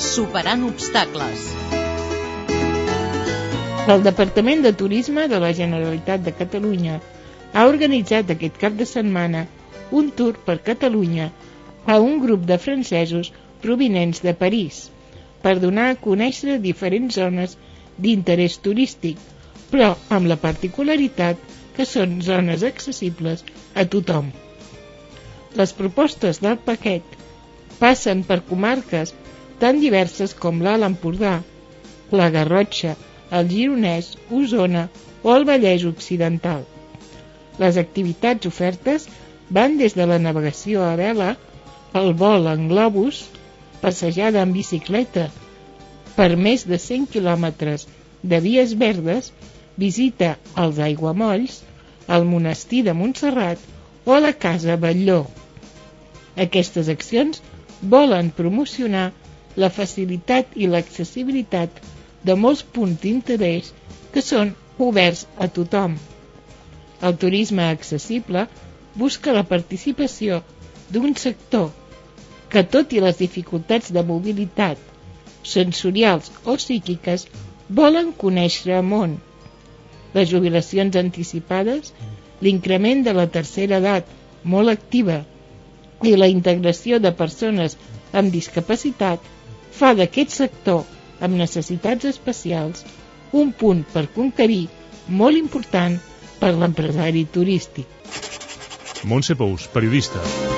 Superant obstacles. El Departament de Turisme de la Generalitat de Catalunya ha organitzat aquest cap de setmana un tour per Catalunya a un grup de francesos provinents de París per donar a conèixer diferents zones d'interès turístic, però amb la particularitat que són zones accessibles a tothom. Les propostes del paquet passen per comarques tan diverses com l'Alt Empordà, la Garrotxa, el Gironès, Osona o el Vallès Occidental. Les activitats ofertes van des de la navegació a vela, el vol en globus, passejada en bicicleta per més de 100 quilòmetres de vies verdes, visita als aiguamolls, al monestir de Montserrat o a la Casa Batlló. Aquestes accions volen promocionar la facilitat i l'accessibilitat de molts punts d'interès que són oberts a tothom. El turisme accessible busca la participació d'un sector que, tot i les dificultats de mobilitat, sensorials o psíquiques, volen conèixer el món. Les jubilacions anticipades, l'increment de la tercera edat, molt activa, i la integració de persones amb discapacitat fa d'aquest sector amb necessitats especials un punt per conquerir molt important per l'empresari turístic. Montse Pous, periodista.